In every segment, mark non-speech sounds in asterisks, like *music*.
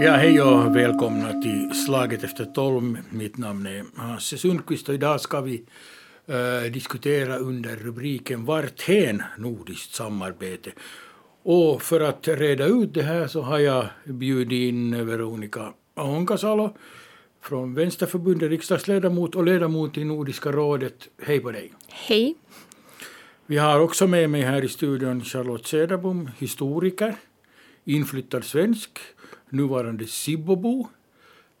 Ja, hej och välkomna till Slaget efter tolv. Mitt namn är Hasse Sundqvist och idag ska vi uh, diskutera under rubriken Varthän nordiskt samarbete. Och för att reda ut det här så har jag bjudit in Veronica Honkasalo från Vänsterförbundet, riksdagsledamot och ledamot i Nordiska rådet. Hej på dig! Hej! Vi har också med mig här i studion Charlotte Cederbom, historiker, inflyttad svensk, nuvarande Sibbobo.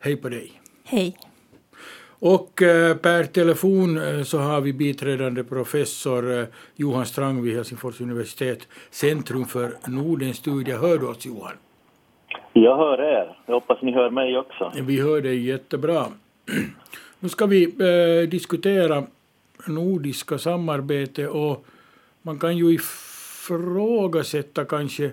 Hej på dig! Hej! Och eh, per telefon eh, så har vi biträdande professor eh, Johan Strang vid Helsingfors universitet, Centrum för Nordenstudier. Hör du oss Johan? Jag hör er. Jag hoppas ni hör mig också. Vi hör dig jättebra. *clears throat* Nu ska vi eh, diskutera nordiska samarbete och man kan ju ifrågasätta kanske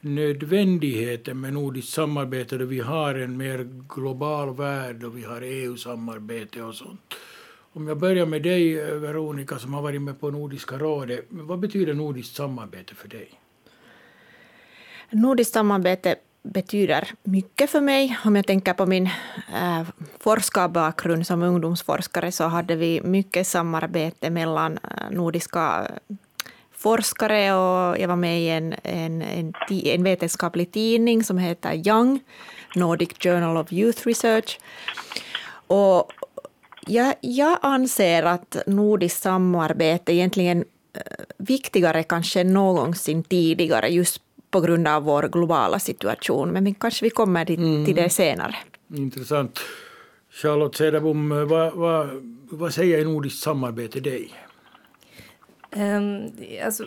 nödvändigheten med nordiskt samarbete då vi har en mer global värld och vi har EU-samarbete och sånt. Om jag börjar med dig, eh, Veronica, som har varit med på Nordiska rådet. Vad betyder nordiskt samarbete för dig? Nordiskt samarbete betyder mycket för mig. Om jag tänker på min äh, forskarbakgrund som ungdomsforskare så hade vi mycket samarbete mellan äh, nordiska forskare och jag var med i en, en, en, en vetenskaplig tidning som heter Young, Nordic Journal of Youth Research. Och jag, jag anser att nordiskt samarbete egentligen eh, viktigare kanske än någonsin tidigare just på grund av vår globala situation. Men kanske vi kommer till, mm. till det senare. Intressant. Charlotte Cederbom, vad, vad, vad säger nordiskt samarbete dig? Um, alltså,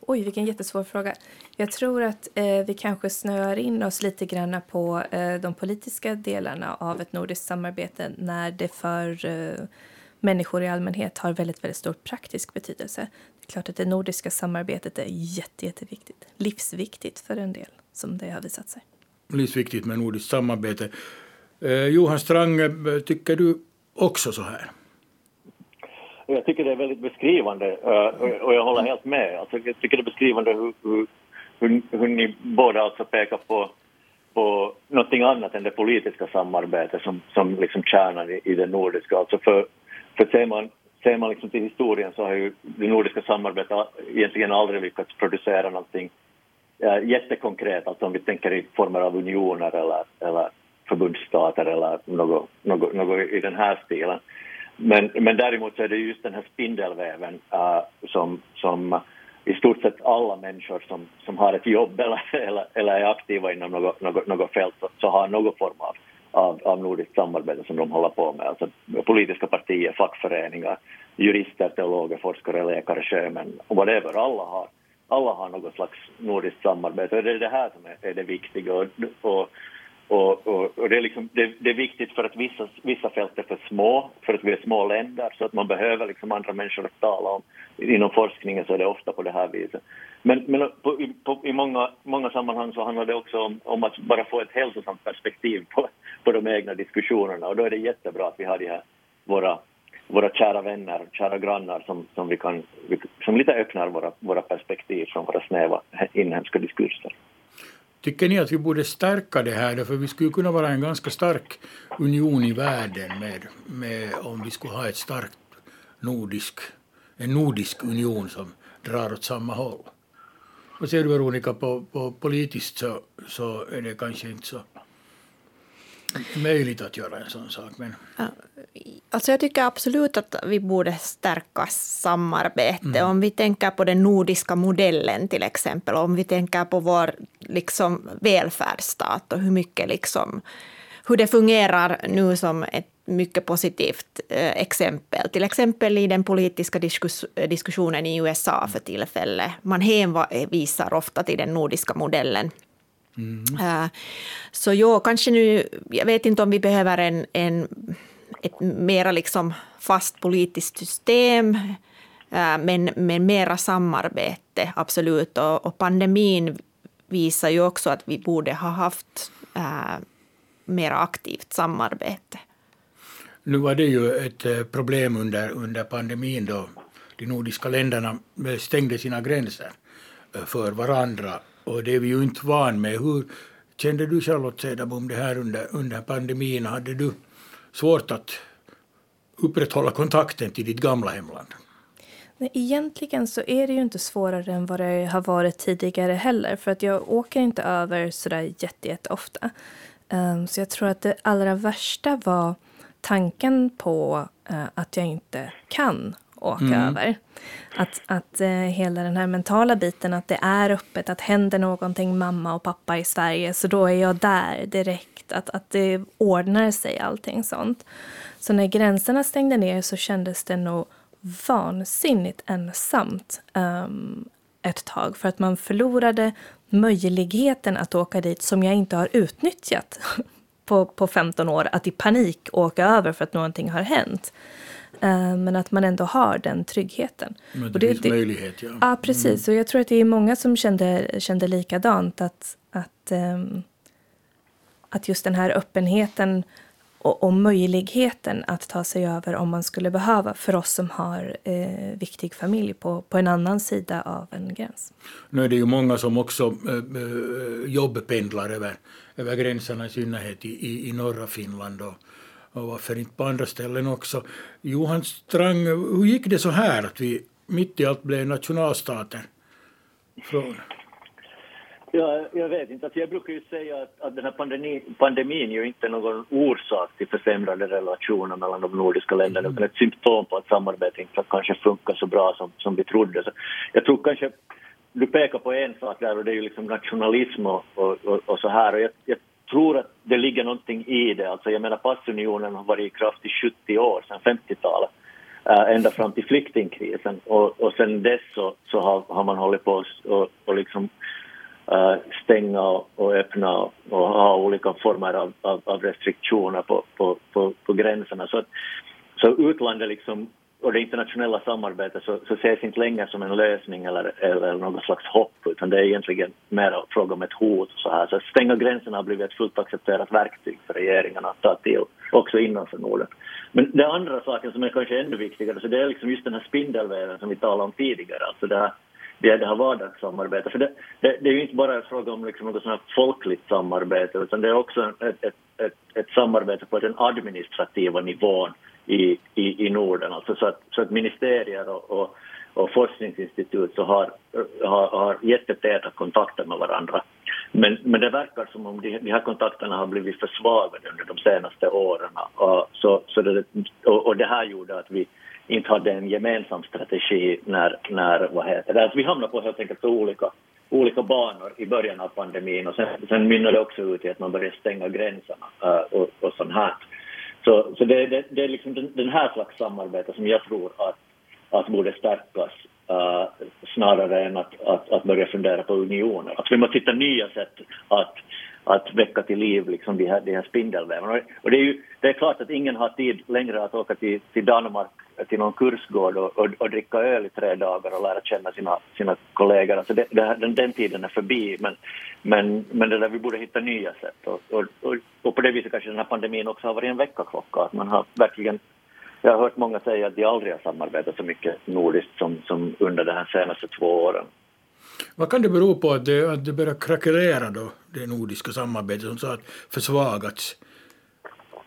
oj, vilken jättesvår fråga. Jag tror att uh, vi kanske snöar in oss lite grann på uh, de politiska delarna av ett nordiskt samarbete när det för uh, människor i allmänhet har väldigt, väldigt stor praktisk betydelse. Det är klart att det nordiska samarbetet är jätte, jätteviktigt. Livsviktigt för en del, som det har visat sig. Livsviktigt med nordiskt samarbete. Johan Strange, tycker du också så här? Jag tycker det är väldigt beskrivande eh, och jag håller helt med. Alltså, jag tycker det är beskrivande hur, hur, hur, hur ni båda alltså pekar på, på någonting annat än det politiska samarbetet som, som liksom kärnan i, i det nordiska. Alltså för, för ser man, ser man liksom till historien så har ju det nordiska samarbetet egentligen aldrig lyckats producera någonting äh, jättekonkret, alltså om vi tänker i former av unioner eller, eller förbundsstater eller något, något, något i den här stilen. Men, men däremot så är det just den här spindelväven uh, som, som äh, i stort sett alla människor som, som har ett jobb *laughs* eller, eller, eller är aktiva inom något, något, något fält så, så har någon form av, av, av nordiskt samarbete som de håller på med. Alltså politiska partier, fackföreningar, jurister, teologer, forskare, läkare, sjömän och whatever. Alla har, alla har något slags nordiskt samarbete och det är det här som är, är det viktiga. Och, och och, och, och det, är liksom, det, det, är viktigt för att vissa, vissa fält är för små, för att vi är små länder, så att man behöver liksom andra människor att tala om. Inom forskningen så är det ofta på det här viset. Men, men på, på, i många, många sammanhang så handlar det också om, om, att bara få ett hälsosamt perspektiv på, på de egna diskussionerna. Och då är det jättebra att vi har de här, våra, våra kära vänner, kära grannar som, som, vi kan, som lite öppnar våra, våra perspektiv från våra snäva inhemska diskurser. Tycker ni att vi borde stärka det här? För vi skulle kunna vara en ganska stark union i världen med, med om vi skulle ha ett starkt nordisk, en nordisk union som drar åt samma håll. Vad ser du Veronica, på, på politiskt så, så är det kanske inte så möjligt att göra en sån sak. Men... Alltså jag tycker absolut att vi borde stärka samarbete. Mm. Om vi tänker på den nordiska modellen till exempel, om vi tänker på vår liksom, välfärdsstat och hur mycket liksom, hur det fungerar nu som ett mycket positivt eh, exempel. Till exempel i den politiska diskus diskussionen i USA för tillfället. Man hänvisar ofta till den nordiska modellen Mm. Uh, så ja, kanske nu, jag vet inte om vi behöver en, en, ett mera liksom fast politiskt system, uh, men, men mera samarbete, absolut. Och, och, pandemin visar ju också att vi borde ha haft uh, mera aktivt samarbete. Nu var det ju ett problem under, under pandemin då de nordiska länderna stängde sina gränser för varandra och det är vi ju inte van med. Hur kände du Charlotte Cederbom det här under, under pandemin? Hade du svårt att upprätthålla kontakten till ditt gamla hemland? Nej, egentligen så är det ju inte svårare än vad det har varit tidigare heller. För att jag åker inte över sådär jätte, jätte ofta. Um, ehm, så jag tror att det allra värsta var tanken på uh, att jag inte kan åka mm. över. Att, att uh, hela den här mentala biten, att det är öppet, att händer någonting mamma och pappa i Sverige, så då är jag där direkt. Att, att det ordnar sig allting sånt. Så när gränserna stängde ner så kändes det nog vansinnigt ensamt um, ett tag för att man förlorade möjligheten att åka dit som jag inte har utnyttjat *laughs* på, på 15 år, att i panik åka över för att någonting har hänt. Uh, men att man ändå har den tryggheten. Men det, och det finns det, möjlighet, ja. Ja, precis. Mm. Och jag tror att det är många som kände, kände likadant. Att, att, um, att just den här öppenheten och, och, möjligheten att ta sig över om man skulle behöva för oss som har eh, viktig familj på, på en annan sida av en gräns. Nu är det ju många som också eh, eh jobbpendlar över, över gränserna, i synnerhet i, i, i norra Finland och, och varför inte på andra ställen också. Johan Strang, hur gick det så här att vi mitt i allt blev nationalstater? Från Ja, jag vet inte. Alltså jag brukar ju säga att, att den här pandemi, pandemin ju inte är någon orsak till försämrade relationer mellan de nordiska länderna utan ett symptom på att samarbetet inte kanske funkar så bra som, som vi trodde. Så jag tror kanske, du pekar på en sak där och det är ju liksom nationalism och, och, och, och så här. Och jag, jag, tror att det ligger någonting i det. Alltså jag menar passunionen har varit i kraft i 70 år, sedan 50-talet. Äh, eh, ända fram till flyktingkrisen och, och sen dess så, så har, har man hållit på och, och liksom äh, stänga och, och öppna och, och, ha olika former av, av, av restriktioner på, på, på, på, gränserna. Så, så utlandet liksom, och det internationella samarbetet så, så ses inte längre som en lösning eller, eller något slags hopp utan det är egentligen mer fråga om ett hot. Och så här. Så att stänga gränserna har blivit ett fullt accepterat verktyg för regeringarna att ta till också innanför Norden. Men den andra saken som är kanske ännu viktigare så det är liksom just den här spindelväven som vi talade om tidigare. Alltså det här det, det här vardagssamarbetet. För det, det, det, är ju inte bara en fråga om liksom något sånt folkligt samarbete utan det är också ett, ett, ett, ett samarbete på den administrativa nivån i, i, i Norden. Alltså så, att, så att ministerier och, och, och forskningsinstitut så har, har, har jättetäta kontakter med varandra. Men, men det verkar som om de, de här kontakterna har blivit försvagade under de senaste åren. Och, så, så det, och, och det här gjorde att vi inte hade en gemensam strategi när, när vad heter det, alltså vi hamnade på helt enkelt så olika, olika banor i början av pandemin och sen, sen mynnade det också ut i att man började stänga gränserna uh, och, och sånt här. Så, så det, det, det är liksom den, den, här slags samarbete som jag tror att, att borde stärkas uh, snarare än att, att, att börja fundera på unioner. Att vi måste hitta nya sätt att att väcka till liv liksom de här, de här spindelvävarna. Och det är ju det är klart att ingen har tid längre att åka till, till Danmark till någon kursgård och, och, och, dricka öl i tre dagar och lära känna sina, sina kollegor. Alltså det, det, den, den tiden är förbi, men, men, men det där, vi borde hitta nya sätt. Och, och, och, och på det viset kanske den här pandemin också har varit en väckarklocka. Att man har verkligen, jag har hört många säga att de aldrig har samarbetat så mycket nordiskt som, som under de här senaste två åren. Vad kan det bero på att det, att det börjar krackelera då, det nordiska samarbetet som så att försvagats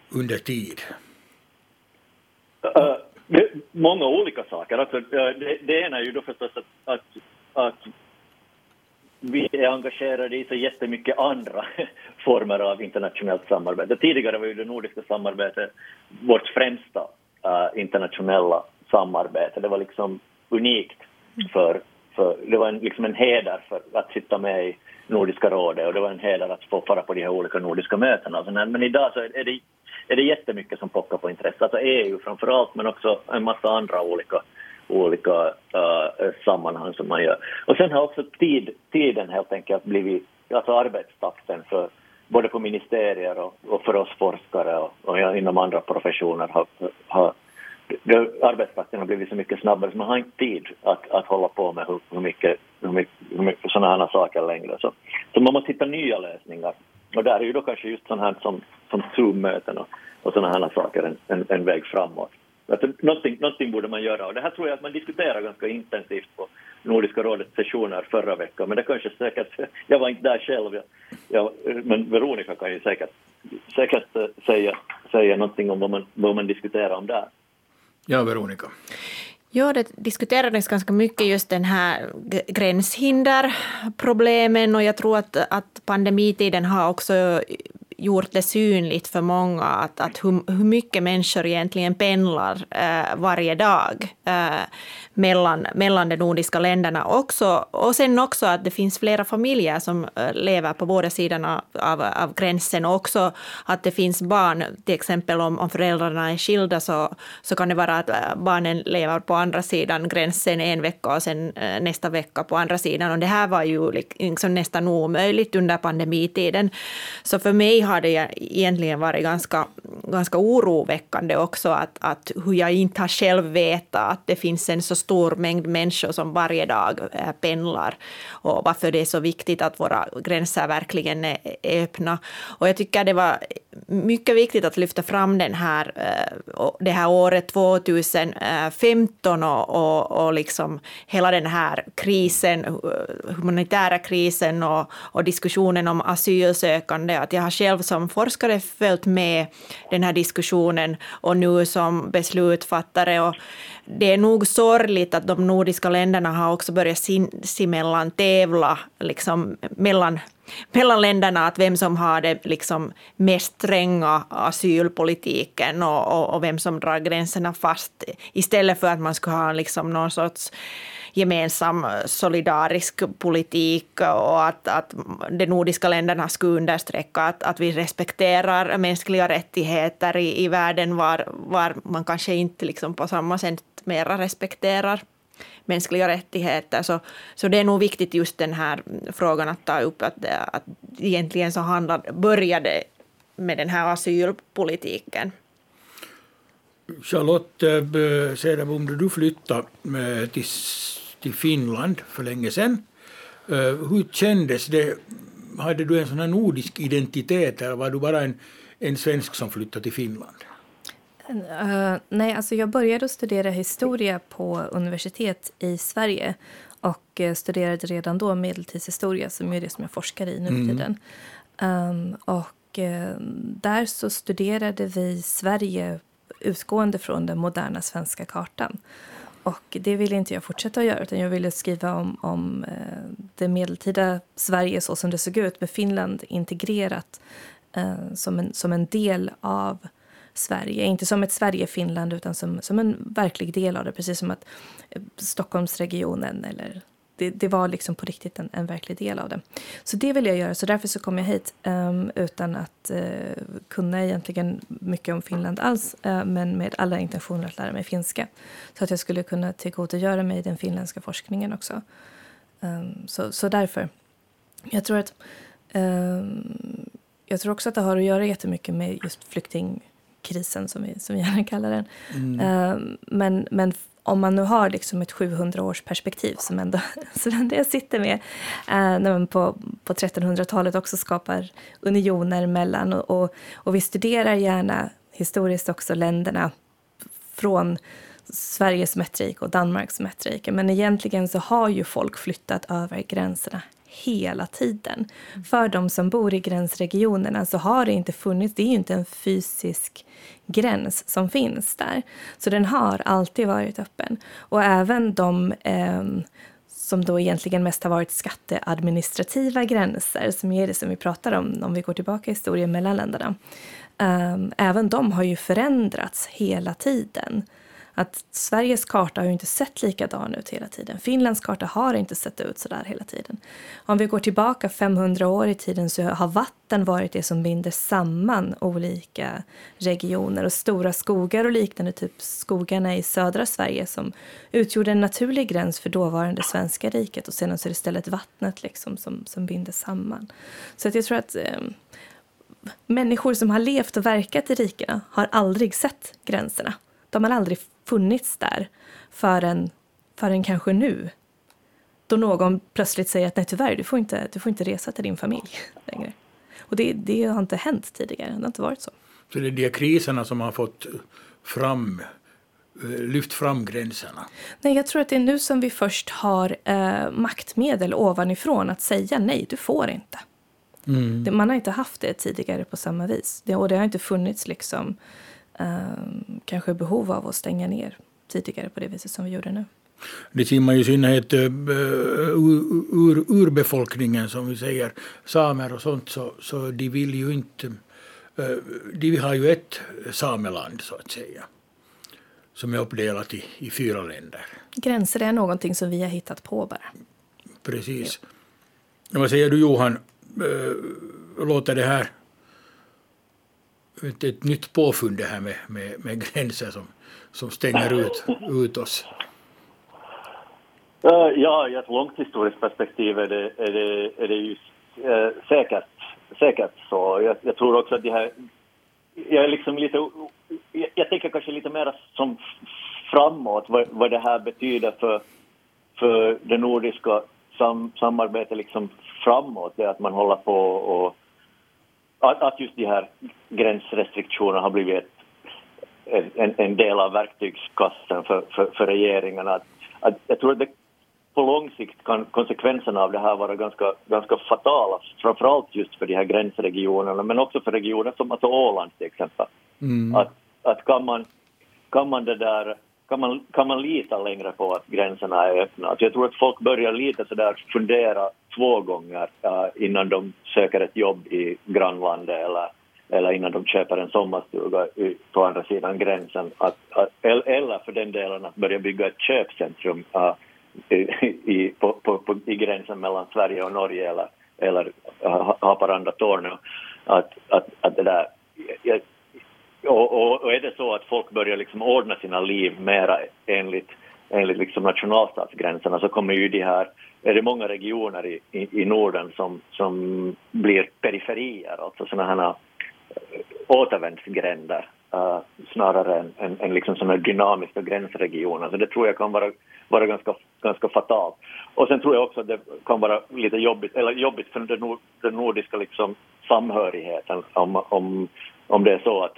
under tid? Uh, det, många olika saker. Alltså, eh, det, det ena är ju då förstås att, att, att vi är engagerade i så jättemycket andra *laughs* former av internationellt samarbete. Tidigare var ju det nordiska samarbetet vårt främsta uh, internationella samarbete. Det var liksom unikt för, för det var en, liksom en heder för att sitta med i Nordiska rådet och det var en heder att få fara på de här olika nordiska mötena. Men idag så är det är det jättemycket som pockar på intresse. Alltså EU framför allt, men också en massa andra olika, olika uh, sammanhang som man gör. Och sen har också tid, tiden helt enkelt blivit, alltså arbetstakten för både på ministerier och, och för oss forskare och, och inom andra professioner har, har arbetstakten har blivit så mycket snabbare så man har inte tid att, att hålla på med hur, hur mycket, hur mycket, hur mycket sådana här saker längre. Så, så man måste hitta nya lösningar. Och där är ju då kanske just sånt här som, som Zoom-möten och, och sådana här saker en, en, en väg framåt. Att någonting, någonting borde man göra och det här tror jag att man diskuterar ganska intensivt på, Nordiska rådets sessioner förra veckan, men det kanske säkert, *laughs* jag var inte där själv, jag, jag, men Veronica kan ju säkert, säkert eh, säga, säga någonting om vad man, vad man diskuterar om där. Ja, Veronica. Ja, det diskuterades ganska mycket just den här gränshinderproblemen och jag tror att, att pandemitiden har också gjort det synligt för många att, att hur, hur mycket människor egentligen pendlar eh, varje dag eh, mellan, mellan de nordiska länderna också. Och sen också att det finns flera familjer som eh, lever på båda sidorna av, av gränsen och också att det finns barn, till exempel om, om föräldrarna är skilda så, så kan det vara att eh, barnen lever på andra sidan gränsen en vecka och sen eh, nästa vecka på andra sidan. Och det här var ju liksom nästan omöjligt under pandemitiden. Så för mig har det egentligen varit ganska, ganska oroväckande också att, att hur jag inte har själv vetat att det finns en så stor mängd människor som varje dag eh, pendlar och varför det är så viktigt att våra gränser verkligen är öppna. Och jag tycker det var mycket viktigt att lyfta fram den här, eh, det här året 2015 och, och, och liksom hela den här krisen, eh, humanitära krisen och, och diskussionen om asylsökande. Att jag har själv som forskare följt med den här diskussionen och nu som beslutsfattare. Och det är nog sorgligt att de nordiska länderna har också börjat sinsemellan tävla liksom, mellan mellan länderna att vem som har det liksom mest stränga asylpolitiken och, och, och, vem som drar gränserna fast istället för att man skulle ha liksom någon sorts gemensam eh, solidarisk politik och att, att de nordiska länderna skulle understräcka att, att vi respekterar mänskliga rättigheter i, i världen var, var man kanske inte liksom på samma sätt mera respekterar mänskliga rättigheter. Så, så det är nog viktigt just den här frågan att ta upp att, att egentligen så handlar, började med den här asylpolitiken. Charlotte eh, Cederbom, du flyttade eh, till, till Finland för länge sedan. Eh, hur kändes det? Hade du en sån här nordisk identitet eller var du bara en, en svensk som flyttade till Finland? Uh, nej, alltså jag började studera historia på universitet i Sverige och studerade redan då medeltidshistoria, som är det som jag forskar i nu för mm. tiden. Um, och där så studerade vi Sverige utgående från den moderna svenska kartan. Och det ville inte jag fortsätta att göra, utan jag ville skriva om, om eh, det medeltida Sverige så som det såg ut, med Finland integrerat eh, som, en, som en del av Sverige. Inte som ett Sverige-Finland utan som, som en verklig del av det. Precis som att eh, Stockholmsregionen eller det, det, var liksom på riktigt en, en verklig del av det. Så det vill jag göra, så därför så kom jag hit um, utan att uh, kunna egentligen mycket om Finland alls, uh, men med alla intentioner att lära mig finska. Så att jag skulle kunna tillgodogöra mig den finländska forskningen också. Um, så, så därför. Jag tror att um, jag tror också att det har att göra jättemycket med just flykting krisen som vi, som vi gärna kallar den. Mm. Men, men om man nu har liksom ett 700-årsperspektiv som ändå, *laughs* som det jag sitter med, eh, när man på, på 1300-talet också skapar unioner mellan och, och, och, vi studerar gärna historiskt också länderna från Sveriges metrik och Danmarks metriker, Men egentligen så har ju folk flyttat över gränserna hela tiden. För de som bor i gränsregionerna så har det inte funnits, det är ju inte en fysisk gräns som finns där. Så den har alltid varit öppen. Och även de eh, som då egentligen mest har varit skatteadministrativa gränser, som är det som vi pratar om om vi går tillbaka i historien mellan länderna. Eh, även de har ju förändrats hela tiden att Sveriges karta har ju inte sett likadan ut hela tiden. Finlands karta har inte sett ut så där hela tiden. Om vi går tillbaka 500 år i tiden så har vatten varit det som binder samman olika regioner och stora skogar och liknande, typ skogarna i södra Sverige som utgjorde en naturlig gräns för dåvarande svenska riket och sedan så är det istället vattnet liksom som, som binder samman. Så att jag tror att eh, människor som har levt och verkat i rikena har aldrig sett gränserna. De har aldrig funnits där förrän, förrän kanske nu. Då någon plötsligt säger att nej tyvärr, du får inte, du får inte resa till din familj längre. Och det, det har inte hänt tidigare, det har inte varit så. Så det är de kriserna som har fått fram lyft fram gränserna? Nej, jag tror att det är nu som vi först har eh, maktmedel ovanifrån att säga nej, du får inte. Mm. Det, man har inte haft det tidigare på samma vis. Det, och det har inte funnits liksom, eh, kanske behov av att stänga ner tidigare på det viset som vi gjorde nu. Det ser man ju i synnerhet uh, ur, urbefolkningen som vi säger, samer och sånt, så, så de vill ju inte... Uh, de har ju ett sameland så att säga som är uppdelat i, i fyra länder. Gränser är någonting som vi har hittat på bara. Precis. Ja. Vad säger du Johan, äh, låter det här ett, ett nytt påfund det här med, med, med gränser som, som stänger ut, ut oss? Ja, i ett långt historiskt perspektiv är det, är det, är det ju äh, säkert, säkert så. Jag, jag, tror också att de här... Jag är liksom lite jag, jag tänker kanske lite mer som framåt, vad, vad det här betyder för, för det nordiska sam, samarbetet liksom framåt, det att man håller på och att, att just de här gränsrestriktionerna har blivit ett, en, en del av verktygskassen för, för, för regeringarna. Att, att jag tror att det, på lång sikt kan konsekvenserna av det här vara ganska, ganska fatala, framförallt just för de här gränsregionerna, men också för regioner som alltså Åland till exempel. Mm. Att, att kan man, kan man det där kan man, kan man lita längre på att gränserna är öppna? Alltså jag tror att folk börjar lite sådär fundera två gånger uh, innan de söker ett jobb i grannlandet eller, eller innan de köper en sommarstuga på andra sidan gränsen. Att, att, eller för den delen att börja bygga ett köpcentrum uh, i, på, på, på, i gränsen mellan Sverige och Norge eller, eller eh, Haparanda-Torneå. Att, att, att det där, och, och, och, är det så att folk börjar liksom ordna sina liv mera enligt, enligt liksom nationalstatsgränserna så kommer ju de här, är det många regioner i, i, i Norden som, som blir periferier, alltså sådana här eh, återvändsgränder uh, snarare än, än, än liksom sådana dynamiska gränsregioner. Så det tror jag kan vara, vara ganska, ganska fatalt. Och sen tror jag också att det kan vara lite jobbigt, eller jobbigt för den, nord, den nordiska liksom samhörigheten om, om, om det är så att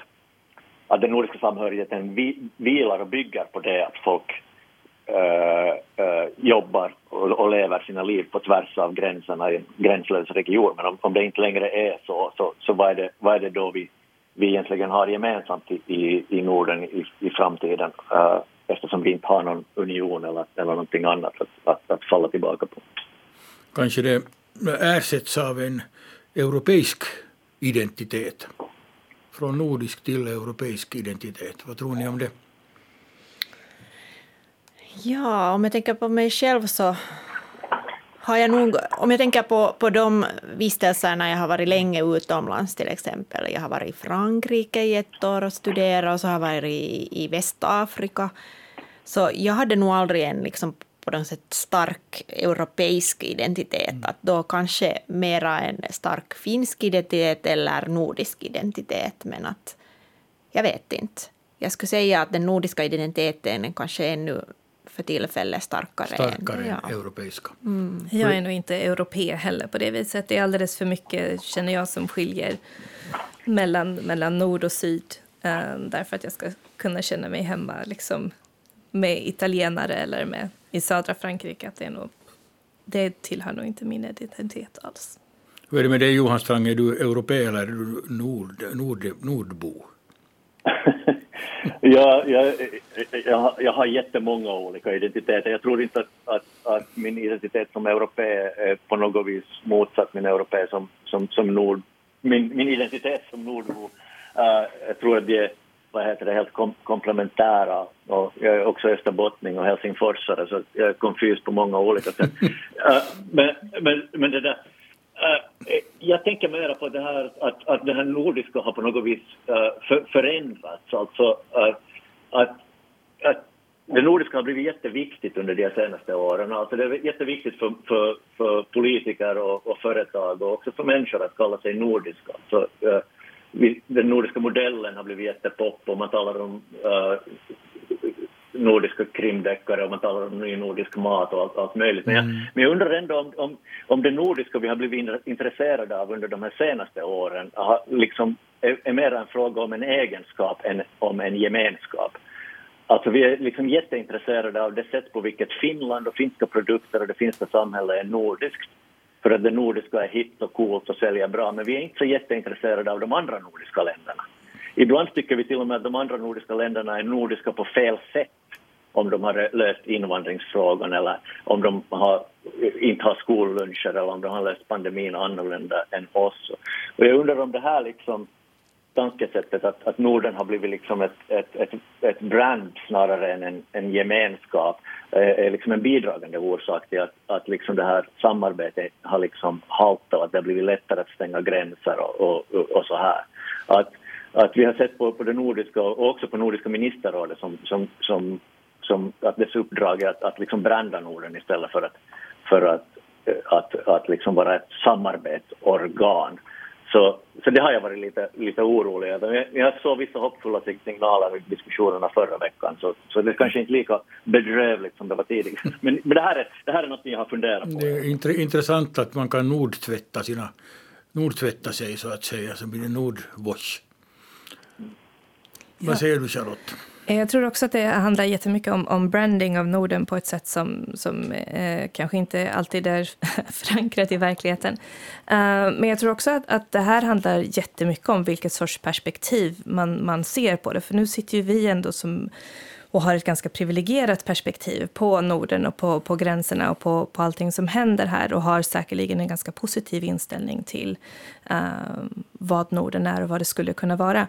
att den nordiska samhörigheten vi, vilar och bygger på det att folk Eh, eh, jobbar och, och, lever sina liv på tvärs av gränserna i en gränslös region. Men om, om det inte längre är så, så, så vad, är det, vad är det då vi, vi egentligen har gemensamt i, i, i Norden i, i framtiden äh, eftersom vi inte har någon union eller, eller någonting annat att, att, att falla tillbaka på. Kanske det ersätts av en europeisk identitet? från nordisk till europeisk identitet. Vad tror ni om det? Ja, om jag tänker på mig själv så har jag nog, om jag tänker på, på de vistelserna jag har varit länge utomlands till exempel. Jag har varit i Frankrike i ett år och studerat och så har jag varit i, i Västafrika. Så jag hade nog aldrig en liksom på något sätt stark europeisk identitet. Mm. Att då kanske mera en stark finsk identitet eller nordisk identitet. Men att jag vet inte. Jag skulle säga att den nordiska identiteten är kanske ännu för tillfället starkare, starkare än ja. europeiska. Mm. Jag är nog inte europé heller på det viset. Det är alldeles för mycket, känner jag, som skiljer mellan, mellan nord och syd. Uh, därför att jag ska kunna känna mig hemma liksom, med italienare eller med i södra Frankrike. Att det, är nog, det tillhör nog inte min identitet alls. Hur är det med dig Johan Strang, är du europé eller nord, nord, nordbo? *laughs* ja, jag, jag, jag har jättemånga olika identiteter. Jag tror inte att, att, att min identitet som europé är på något vis motsatt min europé som, som, som nord, min, min identitet som nordbo. Uh, jag tror att det är vad heter det, helt kom komplementära. Och jag är också österbottning och helsingforsare så jag är confus på många olika sätt. uh, *laughs* men, men, men det där, Eh, eh, jag tänker mer på det här att, att det här nordiska har på något vis uh, för, förändrats. Alltså att, att det nordiska har blivit jätteviktigt under de senaste åren. Alltså det är jätteviktigt för, för, för politiker och, och, företag och också för människor att kalla sig nordiska. Alltså, Så, den nordiska modellen har blivit jättepop och man talar om uh, nordiska krimdeckare och man talar om ny nordisk mat och allt, allt möjligt. Men jag, mm. men jag undrar ändå om, om, om det nordiska vi har blivit intresserade av under de här senaste åren har, liksom, är, är mer en fråga om en egenskap än om en gemenskap. Alltså vi är liksom jätteintresserade av det sätt på vilket Finland och finska produkter och det finska samhället är nordiskt. För att det nordiska är hit och coolt och säljer bra, men vi är inte så jätteintresserade av de andra nordiska länderna. Ibland tycker vi till och med att de andra nordiska länderna är nordiska på fel sätt om de har löst invandringsfrågan eller om de har, inte har skolluncher eller om de har löst pandemin annorlunda än oss. Och jag undrar om det här liksom tankesättet att, att Norden har blivit liksom ett, ett, ett, ett brand snarare än en, en gemenskap eh, är liksom en bidragande orsak till att, att liksom det här samarbetet har liksom haltat och att det har blivit lättare att stänga gränser och, och, och så här. Att, att vi har sett på, på det nordiska och också på Nordiska ministerrådet som, som, som, som att dess uppdrag är att, att liksom branda Norden istället för att, för att, att, att liksom vara ett samarbetsorgan. Så, så det har jag varit lite, lite orolig över. Jag såg vissa hoppfulla signaler i diskussionerna förra veckan så, så det är kanske inte lika bedrövligt som det var tidigare. *laughs* Men, men det, här är, det här är något jag har funderat på. Det är intressant att man kan nordtvätta, sina, nordtvätta sig så att säga, så blir det nordwash. Vad säger du Charlotte? Eh, jag tror också att det handlar jättemycket om, om branding av Norden på ett sätt som, som eh, kanske inte alltid är *laughs* förankrat i verkligheten. Uh, men jag tror också att, att det här handlar jättemycket om vilket sorts perspektiv man, man ser på det. För nu sitter ju vi ändå som och har ett ganska privilegierat perspektiv på Norden och på, på gränserna och på, på allting som händer här och har säkerligen en ganska positiv inställning till uh, vad Norden är och vad det skulle kunna vara.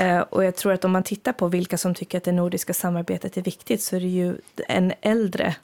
Uh, och jag tror att om man tittar på vilka som tycker att det nordiska samarbetet är viktigt så är det ju en äldre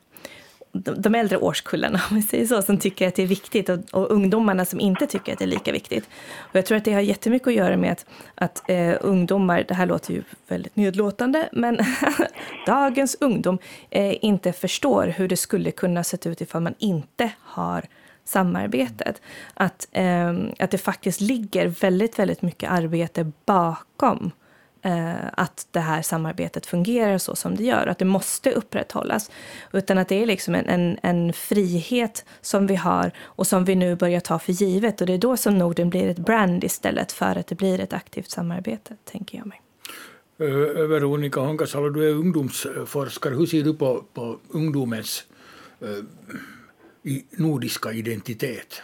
de äldre årskullarna, *laughs* om vi säger så, som tycker att det är viktigt och, och, ungdomarna som inte tycker att det är lika viktigt. Och jag tror att det har jättemycket att göra med att, att eh, ungdomar, det här låter ju väldigt nedlåtande, men *laughs* dagens ungdom eh, inte förstår hur det skulle kunna se ut ifall man inte har samarbetet. Att, eh, att det faktiskt ligger väldigt, väldigt mycket arbete bakom eh, Eh, att det här samarbetet fungerar så som det gör, att det måste upprätthållas. Utan att det är liksom en, en, en, frihet som vi har och som vi nu börjar ta för givet. Och det är då som Norden blir ett brand istället för att det blir ett aktivt samarbete, tänker jag mig. Eh, Veronica Hankasalo, du är ungdomsforskare. Hur ser du på, på ungdomens eh, nordiska identitet?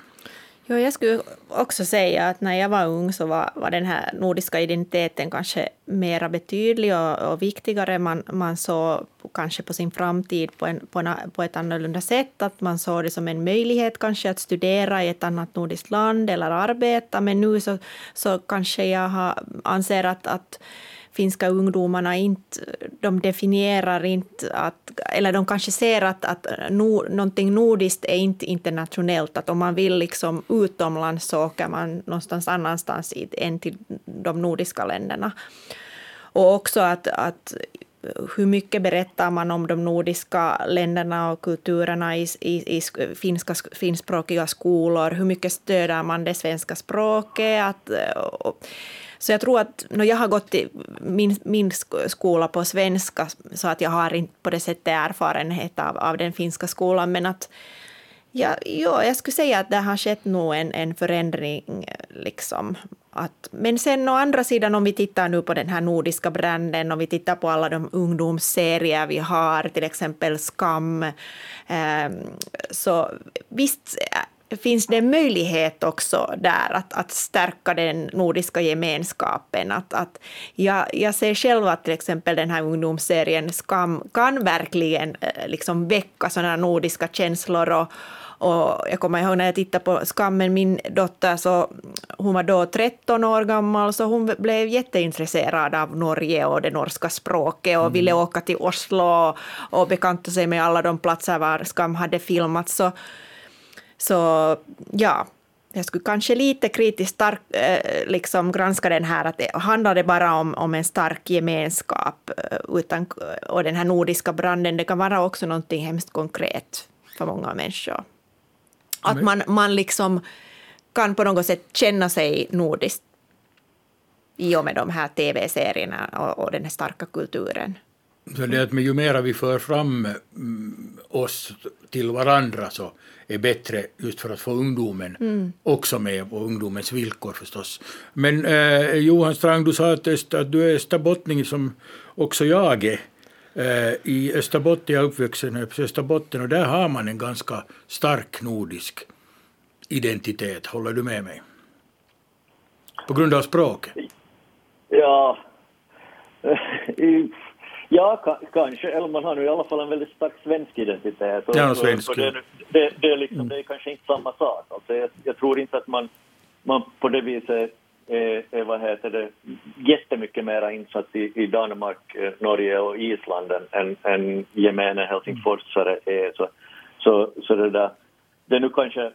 Ja, jag skulle också säga att när jag var ung så var, var den här nordiska identiteten kanske mera betydlig och, och viktigare. Man, man såg kanske på sin framtid på, en, på, en, på ett annorlunda sätt. Att man såg det som en möjlighet kanske att studera i ett annat nordiskt land eller arbeta. Men nu så, så kanske jag har, anser att, att finska ungdomarna inte, de definierar inte att, eller de kanske ser att, att no, någonting nordiskt är inte internationellt, att om man vill liksom utomlands så åker man någonstans annanstans än till de nordiska länderna. Och också att, att hur mycket berättar man om de nordiska länderna och kulturerna i, i, i finska, finskspråkiga skolor? Hur mycket stöder man det svenska språket? Att, och, så jag tror att no, jag har gått i min, min skola på svenska så att jag har inte på det sättet erfarenhet av, av den finska skolan men att Ja, ja, jag skulle säga att det har skett nog en, en förändring. Liksom. Att, men sen å andra sidan om vi tittar nu på den här nordiska branden, om vi tittar på alla de ungdomsserier vi har, till exempel Skam, eh, så visst finns det en möjlighet också där att, att stärka den nordiska gemenskapen. Att, att jag, jag ser själv att till exempel den här ungdomsserien Skam kan verkligen eh, liksom väcka sådana nordiska känslor och, och jag kommer ihåg när jag tittade på Skammen, min dotter, så hon var då 13 år gammal, så hon blev jätteintresserad av Norge och det norska språket och mm. ville åka till Oslo och, och bekanta sig med alla de platser var Skam hade filmats. Så, så ja, jag skulle kanske lite kritiskt stark, eh, liksom granska den här, att det handlar bara om, om en stark gemenskap eh, utan, och den här nordiska branden, det kan vara också någonting hemskt konkret för många människor. Att man, man liksom kan på något sätt känna sig nordiskt i och med de här tv-serierna och, och den här starka kulturen. Så det att ju mer vi för fram mm, oss till varandra så är bättre just för att få ungdomen mm. också med på ungdomens villkor förstås. Men eh, Johan Strang, du sa att, att du är österbottning som också jag är. Eh, I Österbotten, jag är uppvuxen i Österbotten och där har man en ganska stark nordisk identitet. Håller du med mig? På grund av språket? Ja, *laughs* ja kanske. Eller man har nu i alla fall en väldigt stark svensk identitet. Och, ja, svensk. Och det, det, det, är liksom, det är kanske inte samma sak. Alltså jag, jag tror inte att man, man på det viset är, är vad heter det, jättemycket mer insatt i, i Danmark, eh, Norge och Island än, än gemene helsingforsare är. Så, så, så det där, det är nu kanske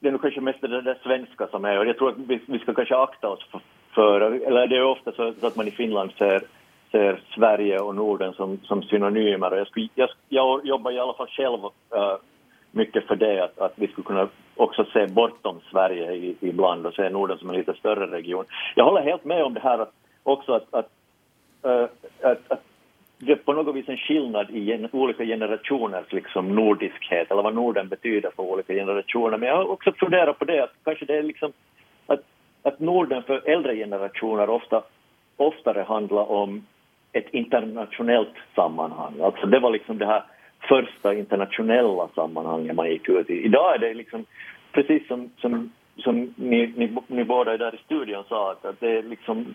det är nog kanske mest det där svenska som är, och jag tror att vi, vi ska kanske akta oss för, för eller det är ofta så, så, att man i Finland ser, ser Sverige och Norden som, som synonymer, jag, skulle, jag, jag jobbar i alla fall själv uh, mycket för det, att, att vi skulle kunna också se bortom Sverige i, ibland och se Norden som en lite större region. Jag håller helt med om det här att, också att, att, uh, att, att det är på något vis en skillnad i gen, olika generationers liksom nordiskhet, eller vad Norden betyder för olika generationer. Men jag har också funderat på det, att kanske det är liksom att, att Norden för äldre generationer ofta, oftare handlar om ett internationellt sammanhang. Alltså det var liksom det här första internationella sammanhanget man gick ut i. Idag är det liksom, precis som, som, som ni, ni, ni båda där i studion sa, att, att det är liksom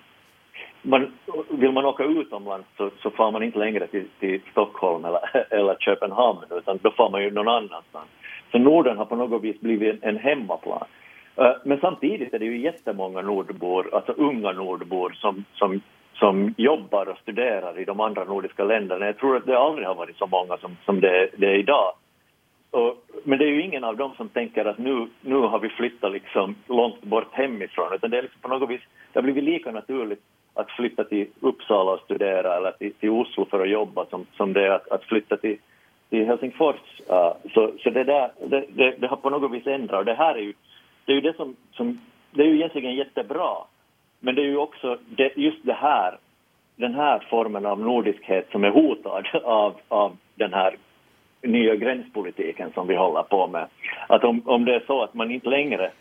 man, vill man åka utomlands så, så får man inte längre till, till Stockholm eller, *laughs* eller Köpenhamn utan då får man ju någon annanstans. Så Norden har på något vis blivit en, en hemmaplan. Men samtidigt är det ju jättemånga nordbor, alltså unga nordbor som, som, som jobbar och studerar i de andra nordiska länderna. Jag tror att det aldrig har varit så många som, som det, det är idag. Och, men det är ju ingen av dem som tänker att nu, nu har vi flyttat liksom långt bort hemifrån, utan det är liksom på något vis, det har blivit lika naturligt att flytta till Uppsala och studera eller till, till Oslo för att jobba som, som det är att, att flytta till, till Helsingfors. Uh, så så det, där, det, det, det, har på något vis ändrat och det här är ju det, är ju det som, som det är ju egentligen jättebra men det är ju också det, just det här den här formen av nordiskhet som är hotad av, av den här nya gränspolitiken som vi håller på med. Att om, om det är så att man inte längre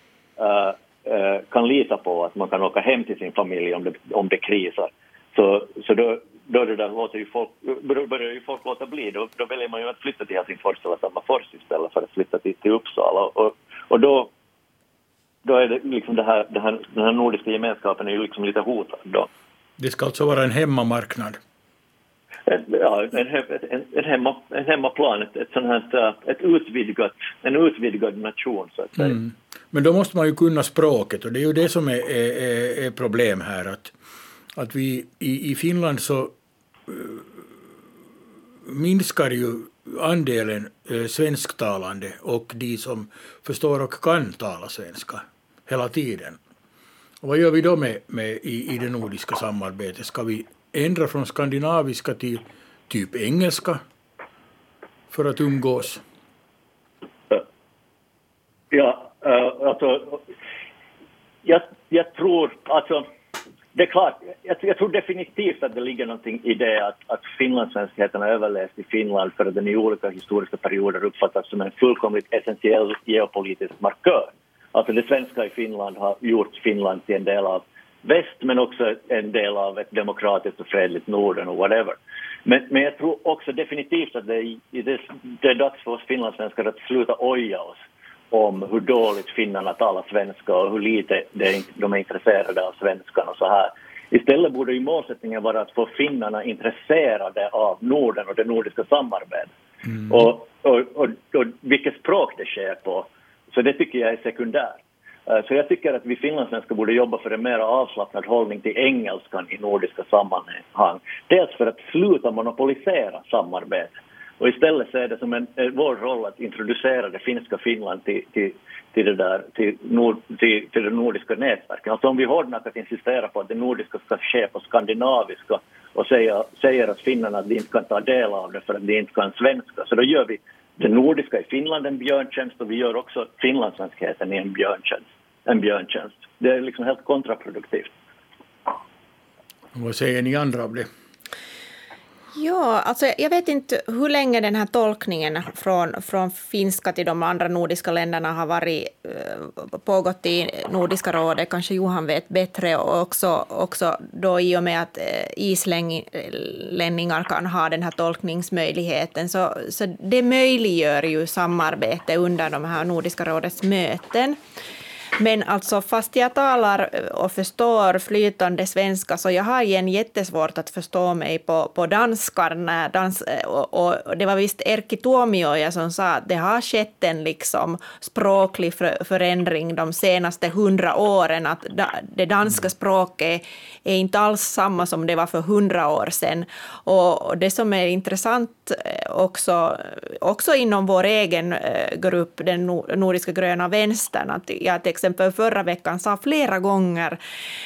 uh, uh, kan lita på att man kan åka hem till sin familj om det, om det krisar. Så, så då, då det där låter ju folk, börjar ju folk låta bli. Då, då väljer man ju att flytta till Helsingfors eller Tammerfors istället för att flytta till, till Uppsala. Och, och då, då är det liksom det här, det här, den här nordiska gemenskapen är ju liksom lite hotad då. Det ska alltså vara en hemmamarknad? ja, en, en, en, hemma, en hemmaplan, ett, ett, sånt här, ett utvidgat, en utvidgad nation så att säga. Mm. Men då måste man ju kunna språket och det är ju det som är, är, är problem här att, att vi i, i Finland så uh, minskar ju andelen uh, svensktalande och de som förstår och kan tala svenska hela tiden. Och vad gör vi då med, med i, i det nordiska samarbetet? Ska vi ändra från skandinaviska till typ engelska för att umgås? Ja, äh, alltså, jag, jag tror, alltså, det är klart, jag, jag, tror definitivt att det ligger någonting i det att, att finlandssvenskheten har överlevt i Finland för att den i olika historiska perioder uppfattas som en fullkomligt essentiell geopolitisk markör. Alltså det svenska i Finland har gjort Finland till en del av väst men också en del av ett demokratiskt och fredligt Norden och whatever. Men, men jag tror också definitivt att det, det, det är dags för oss finlandssvenskar att sluta oja oss om hur dåligt finnarna talar svenska och hur lite de är intresserade av svenskan och så här. Istället borde ju målsättningen vara att få finnarna intresserade av Norden och det nordiska samarbetet. Mm. Och, och, och, och vilket språk det sker på. Så det tycker jag är sekundärt. Eh, så jag tycker att vi finlandssvenskar borde jobba för en mer avslappnad hållning till engelskan i nordiska sammanhang. Dels för att sluta monopolisera samarbetet och istället se det som en, eh, vår roll att introducera det finska Finland till, till, till, det, där, till, nord, till, till det nordiska nätverket. Alltså om vi hårdnackat insisterar på att det nordiska ska ske på skandinaviska och säger, säger att finnarna att de inte kan ta del av det för att de inte kan svenska, så då gör vi det nordiska i Finland en björntjänst och vi gör också finlandssvenskheten i en björntjänst. En björntjänst. Det är liksom helt kontraproduktivt. Vad säger ni andra om det? Ja, alltså jag vet inte hur länge den här tolkningen från, från finska till de andra nordiska länderna har varit, eh, pågått i Nordiska rådet. Kanske Johan vet bättre och också, också då i och med att eh, islänningar kan ha den här tolkningsmöjligheten. Så, så det möjliggör ju samarbete under de här Nordiska rådets möten. Men alltså fast jag talar och förstår flytande svenska så jag har igen jättesvårt att förstå mig på, på danskar. När dans, och, och det var visst Erkki Tuomioja som sa att det har skett en liksom språklig förändring de senaste hundra åren. Att det danska språket är inte alls samma som det var för hundra år sedan. Och det som är intressant eh, också, också inom vår egen eh, grupp, den Nordiska gröna vänstern, att jag till exempel förra veckan sa flera gånger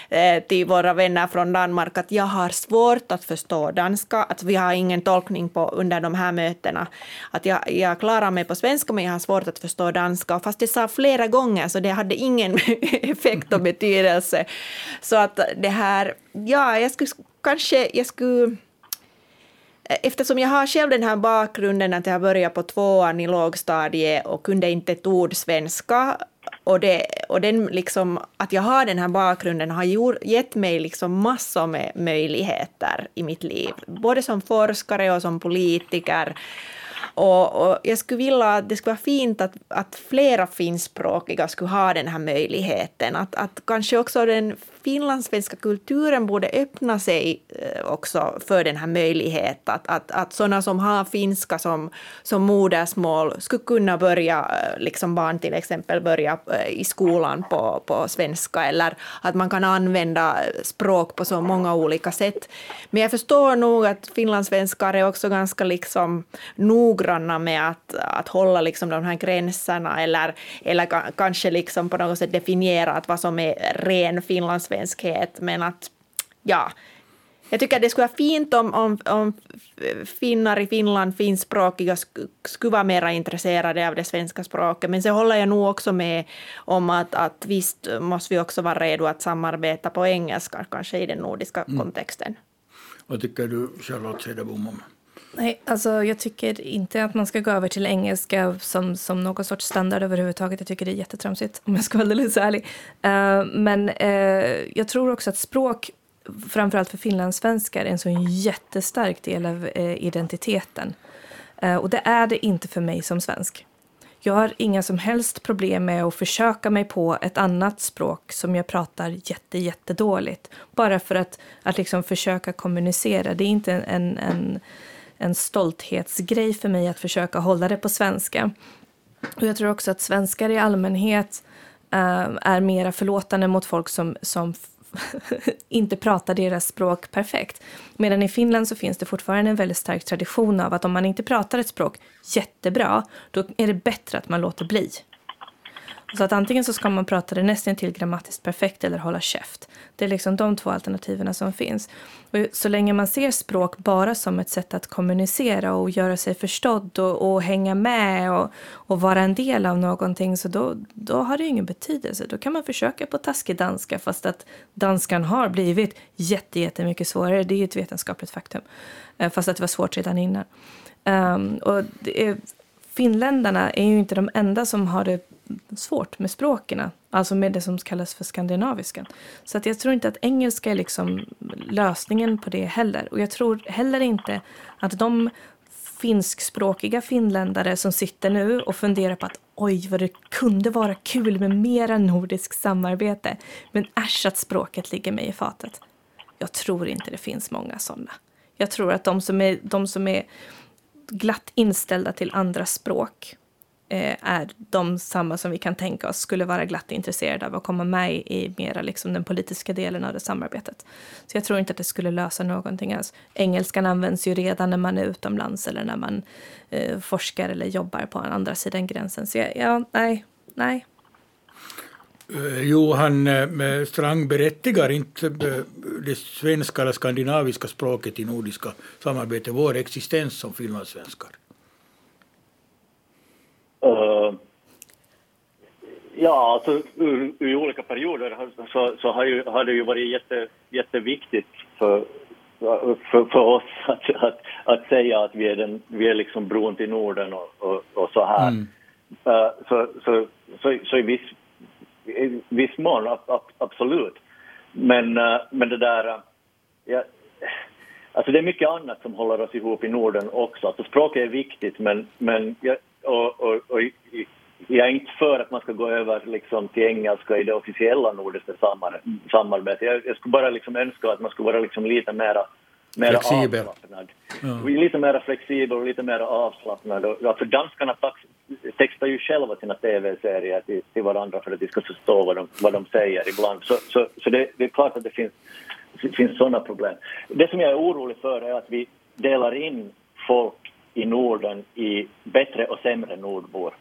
eh, till våra vänner från Danmark att jag har svårt att förstå danska, att vi har ingen tolkning på under de här mötena. Att jag, jag klarar mig på svenska men jag har svårt att förstå danska. Fast det sa flera gånger så det hade ingen *laughs* effekt och betydelse. Så att det här, ja, jag skulle kanske, jag skulle Eftersom jag har själv den här bakgrunden att jag började på tvåan i lågstadiet och kunde inte ett ord svenska och, det, och den liksom, att jag har den här bakgrunden har gjort, gett mig liksom massor med möjligheter i mitt liv, både som forskare och som politiker. Och, och, jag skulle vilja att det skulle vara fint att, att flera finskspråkiga skulle ha den här möjligheten. Att, att kanske också den finlandssvenska kulturen borde öppna sig eh, också för den här möjligheten. Att, att, att sådana som har finska som, som modersmål skulle kunna börja, eh, liksom barn till exempel, börja eh, i skolan på, på svenska eller att man kan använda språk på så många olika sätt. Men jag förstår nog att finlandssvenskar är också ganska liksom noggranna med att, att hålla liksom de här gränserna eller, eller kanske liksom på något sätt definiera att vad som är ren finlandssvenska svenskhet, men att ja, jag tycker att det skulle vara fint om, om, om finnar i Finland, finskspråkiga, skulle vara mer intresserade av det svenska språket. Men så håller jag nog också med om att, att visst måste vi också vara redo att samarbeta på engelska, kanske i den nordiska mm. kontexten. Vad tycker du, Charlotte Cederbom, om Nej, alltså jag tycker inte att man ska gå över till engelska som, som någon sorts standard överhuvudtaget. Jag tycker det är jättetramsigt om jag ska vara alldeles ärlig. Uh, men uh, jag tror också att språk, framförallt för finlandssvenskar, är en så jättestark del av uh, identiteten. och det är det inte för mig som svensk. Jag har inga som helst problem med att försöka mig på ett annat språk som jag pratar jätte, jättedåligt. Bara för att, att liksom försöka kommunicera. Det är inte en, en en stolthetsgrej för mig att försöka hålla det på svenska. Och jag tror också att svenskar i allmänhet äh, är mera förlåtande mot folk som, som *laughs* inte pratar deras språk perfekt. Medan i Finland så finns det fortfarande en väldigt stark tradition av att om man inte pratar ett språk jättebra, då är det bättre att man låter bli. Så att antingen så ska man prata det nästan till grammatiskt perfekt eller hålla käft. Det är liksom de två alternativen som finns. Och så länge man ser språk bara som ett sätt att kommunicera och göra sig förstådd och, och hänga med och, och, vara en del av någonting så då, då har det ingen betydelse. Då kan man försöka på taskig danska fast att danskan har blivit jätte, jättemycket svårare. Det är ett vetenskapligt faktum. Eh, fast att det var svårt redan innan. Um, och är, finländarna är ju inte de enda som har det svårt med språken, alltså med det som kallas för skandinaviskan. Så att jag tror inte att engelska är liksom lösningen på det heller. Och jag tror heller inte att de finskspråkiga finländare som sitter nu och funderar på att oj, vad det kunde vara kul med mera nordiskt samarbete. Men äsch att språket ligger mig i fatet. Jag tror inte det finns många sådana. Jag tror att de som är, de som är glatt inställda till andra språk eh, är de samma som vi kan tänka oss skulle vara glatt intresserade av att komma med i mera liksom den politiska delen av det samarbetet. Så jag tror inte att det skulle lösa någonting alls. Engelskan används ju redan när man är utomlands eller när man eh, forskar eller jobbar på andra sidan gränsen. Så jag, ja, nej, nej. Eh, Johan eh, Strang berättigar inte eh, det svenska eller skandinaviska språket i nordiska samarbetet vår existens som finlandssvenskar? Uh, ja, alltså ur, ur olika perioder så, så har, ju, har, det ju varit jätte, jätteviktigt för, för, för oss *laughs* att, att, att, säga att vi är, den, vi är liksom bron till Norden och, och, och så här. Mm. Uh, så, så, så, så, i viss, i viss mån, ab, ab, absolut. Men, uh, men det där... Uh, ja, alltså det är mycket annat som håller oss ihop i Norden också. Alltså språket är viktigt, men, men ja, och, och, och, jag är inte för att man ska gå över liksom till engelska i det officiella nordiska samarbetet. Jag, jag skulle bara liksom önska att man skulle vara liksom lite mera, mera flexibel. avslappnad. Ja. Lite mer flexibel och lite mer avslappnad. För danskarna textar ju själva sina tv-serier till, till varandra för att de ska förstå vad de, vad de säger ibland. Så, så, så det, det är klart att det finns, det finns sådana problem. Det som jag är orolig för är att vi delar in folk i Norden i bättre och sämre nordbor.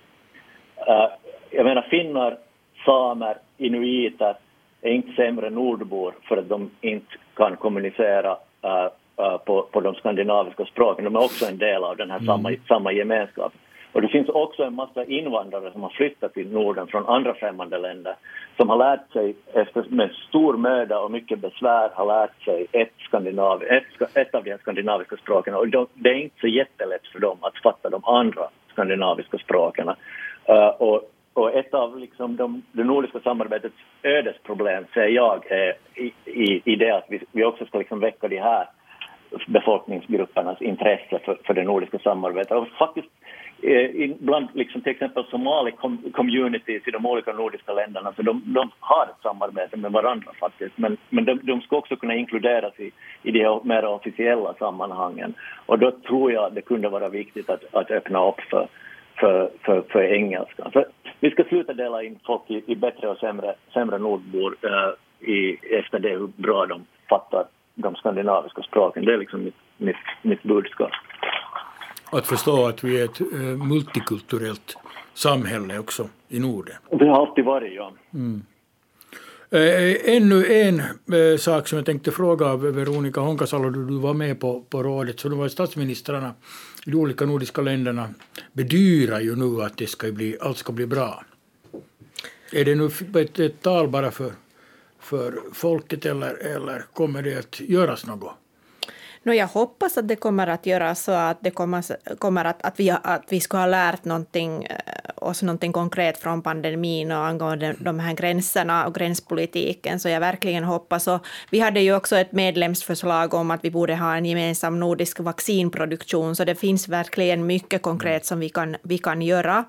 Uh, jag menar finnar, samer, inuiter är inte sämre nordbor för att de inte kan kommunicera uh, uh, på, på de skandinaviska språken. De är också en del av den här mm. samma, samma gemenskap. Och det finns också en massa invandrare som har flyttat till Norden från andra främmande länder som har lärt sig, efter, med stor möda och mycket besvär, har lärt sig ett, skandinav, ett, ett av de här skandinaviska språken. Och de, det är inte så jättelätt för dem att fatta de andra skandinaviska språken. Uh, och, och, ett av liksom de, det nordiska samarbetets ödesproblem, säger jag, är i, i, i det att vi, vi också ska liksom väcka de här befolkningsgruppernas intresse för, för det nordiska samarbetet. Och faktiskt eh, bland liksom till exempel somali-communities i de olika nordiska länderna, så de, de har ett samarbete med varandra faktiskt, men, men de, de ska också kunna inkluderas i, i de mer officiella sammanhangen. Och då tror jag det kunde vara viktigt att, att öppna upp för, för, för, för engelska. För vi ska sluta dela in folk i, i bättre och sämre, sämre nordbor uh, i, efter det hur bra de fattar de skandinaviska språken. Det är liksom mitt, mitt, mitt budskap. Att förstå att vi är ett uh, multikulturellt samhälle också i Norden. Det har alltid varit, ja. Mm. Äh, ännu en sak som jag tänkte fråga av Veronica Honkasalo, du var med på, på rådet, så nu var statsministrarna i de olika nordiska länderna bedyrar ju nu att det ska bli, allt ska bli bra. Är det nu ett, ett tal bara för, för folket eller, eller kommer det att göras något? No, jag hoppas att det kommer att göra så att, det kommer, kommer att, att, vi, att vi ska ha lärt någonting, eh, oss någonting konkret från pandemin och angående de här gränserna och gränspolitiken. Så jag verkligen hoppas. Och vi hade ju också ett medlemsförslag om att vi borde ha en gemensam nordisk vaccinproduktion, så det finns verkligen mycket konkret som vi kan, vi kan göra.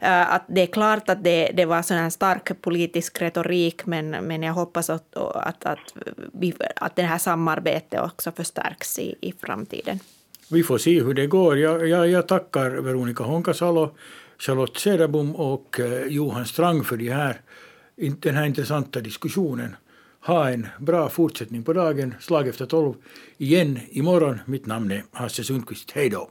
Eh, att det är klart att det, det var sån här stark politisk retorik, men, men jag hoppas att, att, att, vi, att det här samarbetet också förstärks i, i framtiden. Vi får se hur det går. Jag, jag, jag tackar Veronica Honkasalo, Charlotte Cederbom och eh, Johan Strang för de här, den här intressanta diskussionen. Ha en bra fortsättning på dagen. Slag efter tolv igen imorgon. Mitt namn är Hasse Sundqvist. Hej då!